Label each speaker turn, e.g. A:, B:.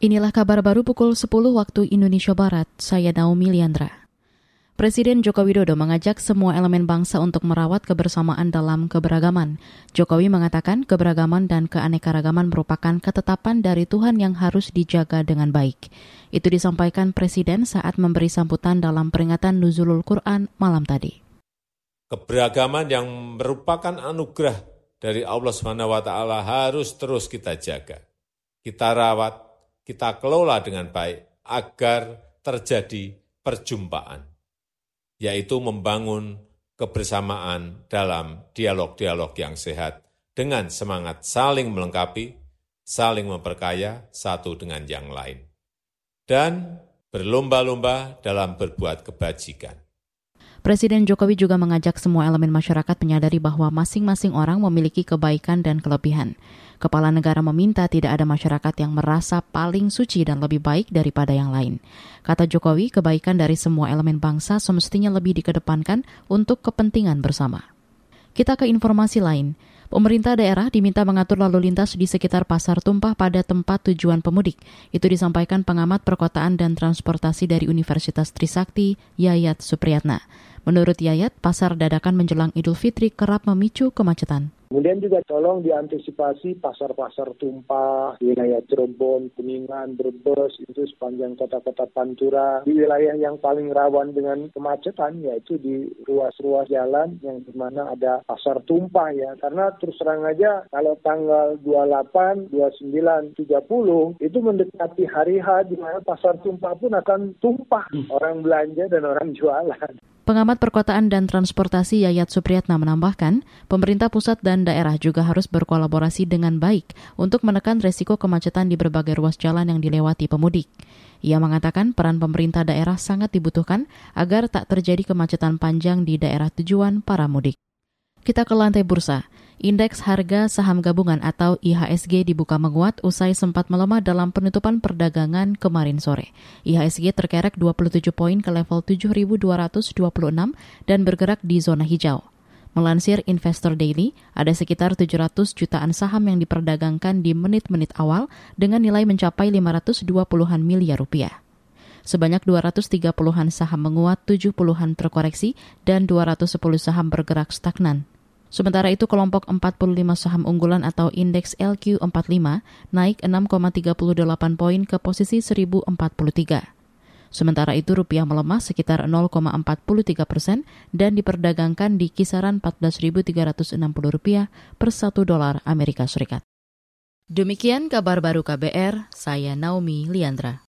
A: Inilah kabar baru pukul 10 waktu Indonesia Barat. Saya Naomi Liandra. Presiden Joko Widodo mengajak semua elemen bangsa untuk merawat kebersamaan dalam keberagaman. Jokowi mengatakan keberagaman dan keanekaragaman merupakan ketetapan dari Tuhan yang harus dijaga dengan baik. Itu disampaikan Presiden saat memberi sambutan dalam peringatan Nuzulul Quran malam tadi.
B: Keberagaman yang merupakan anugerah dari Allah SWT harus terus kita jaga. Kita rawat, kita kelola dengan baik agar terjadi perjumpaan, yaitu membangun kebersamaan dalam dialog-dialog yang sehat dengan semangat saling melengkapi, saling memperkaya satu dengan yang lain, dan berlomba-lomba dalam berbuat kebajikan.
A: Presiden Jokowi juga mengajak semua elemen masyarakat menyadari bahwa masing-masing orang memiliki kebaikan dan kelebihan. Kepala negara meminta tidak ada masyarakat yang merasa paling suci dan lebih baik daripada yang lain. Kata Jokowi, kebaikan dari semua elemen bangsa semestinya lebih dikedepankan untuk kepentingan bersama. Kita ke informasi lain. Pemerintah daerah diminta mengatur lalu lintas di sekitar pasar tumpah pada tempat tujuan pemudik. Itu disampaikan pengamat perkotaan dan transportasi dari Universitas Trisakti, Yayat Supriyatna. Menurut Yayat, pasar dadakan menjelang Idul Fitri kerap memicu kemacetan.
C: Kemudian juga tolong diantisipasi pasar-pasar tumpah, wilayah Cirebon, Kuningan, Brebes, itu sepanjang kota-kota Pantura. Di wilayah yang paling rawan dengan kemacetan yaitu di ruas-ruas jalan yang di mana ada pasar tumpah ya. Karena terus terang aja kalau tanggal 28, 29, 30 itu mendekati hari H di mana pasar tumpah pun akan tumpah orang belanja dan orang jualan.
A: Pengamat perkotaan dan transportasi Yayat Supriyatna menambahkan, pemerintah pusat dan daerah juga harus berkolaborasi dengan baik untuk menekan resiko kemacetan di berbagai ruas jalan yang dilewati pemudik. Ia mengatakan peran pemerintah daerah sangat dibutuhkan agar tak terjadi kemacetan panjang di daerah tujuan para mudik. Kita ke lantai bursa. Indeks harga saham gabungan atau IHSG dibuka menguat usai sempat melemah dalam penutupan perdagangan kemarin sore. IHSG terkerek 27 poin ke level 7.226 dan bergerak di zona hijau. Melansir Investor Daily, ada sekitar 700 jutaan saham yang diperdagangkan di menit-menit awal dengan nilai mencapai 520-an miliar rupiah. Sebanyak 230-an saham menguat, 70-an terkoreksi, dan 210 saham bergerak stagnan. Sementara itu kelompok 45 saham unggulan atau indeks LQ45 naik 6,38 poin ke posisi 1043. Sementara itu rupiah melemah sekitar 0,43 persen dan diperdagangkan di kisaran 14.360 rupiah per satu dolar Amerika Serikat. Demikian kabar baru KBR, saya Naomi Liandra.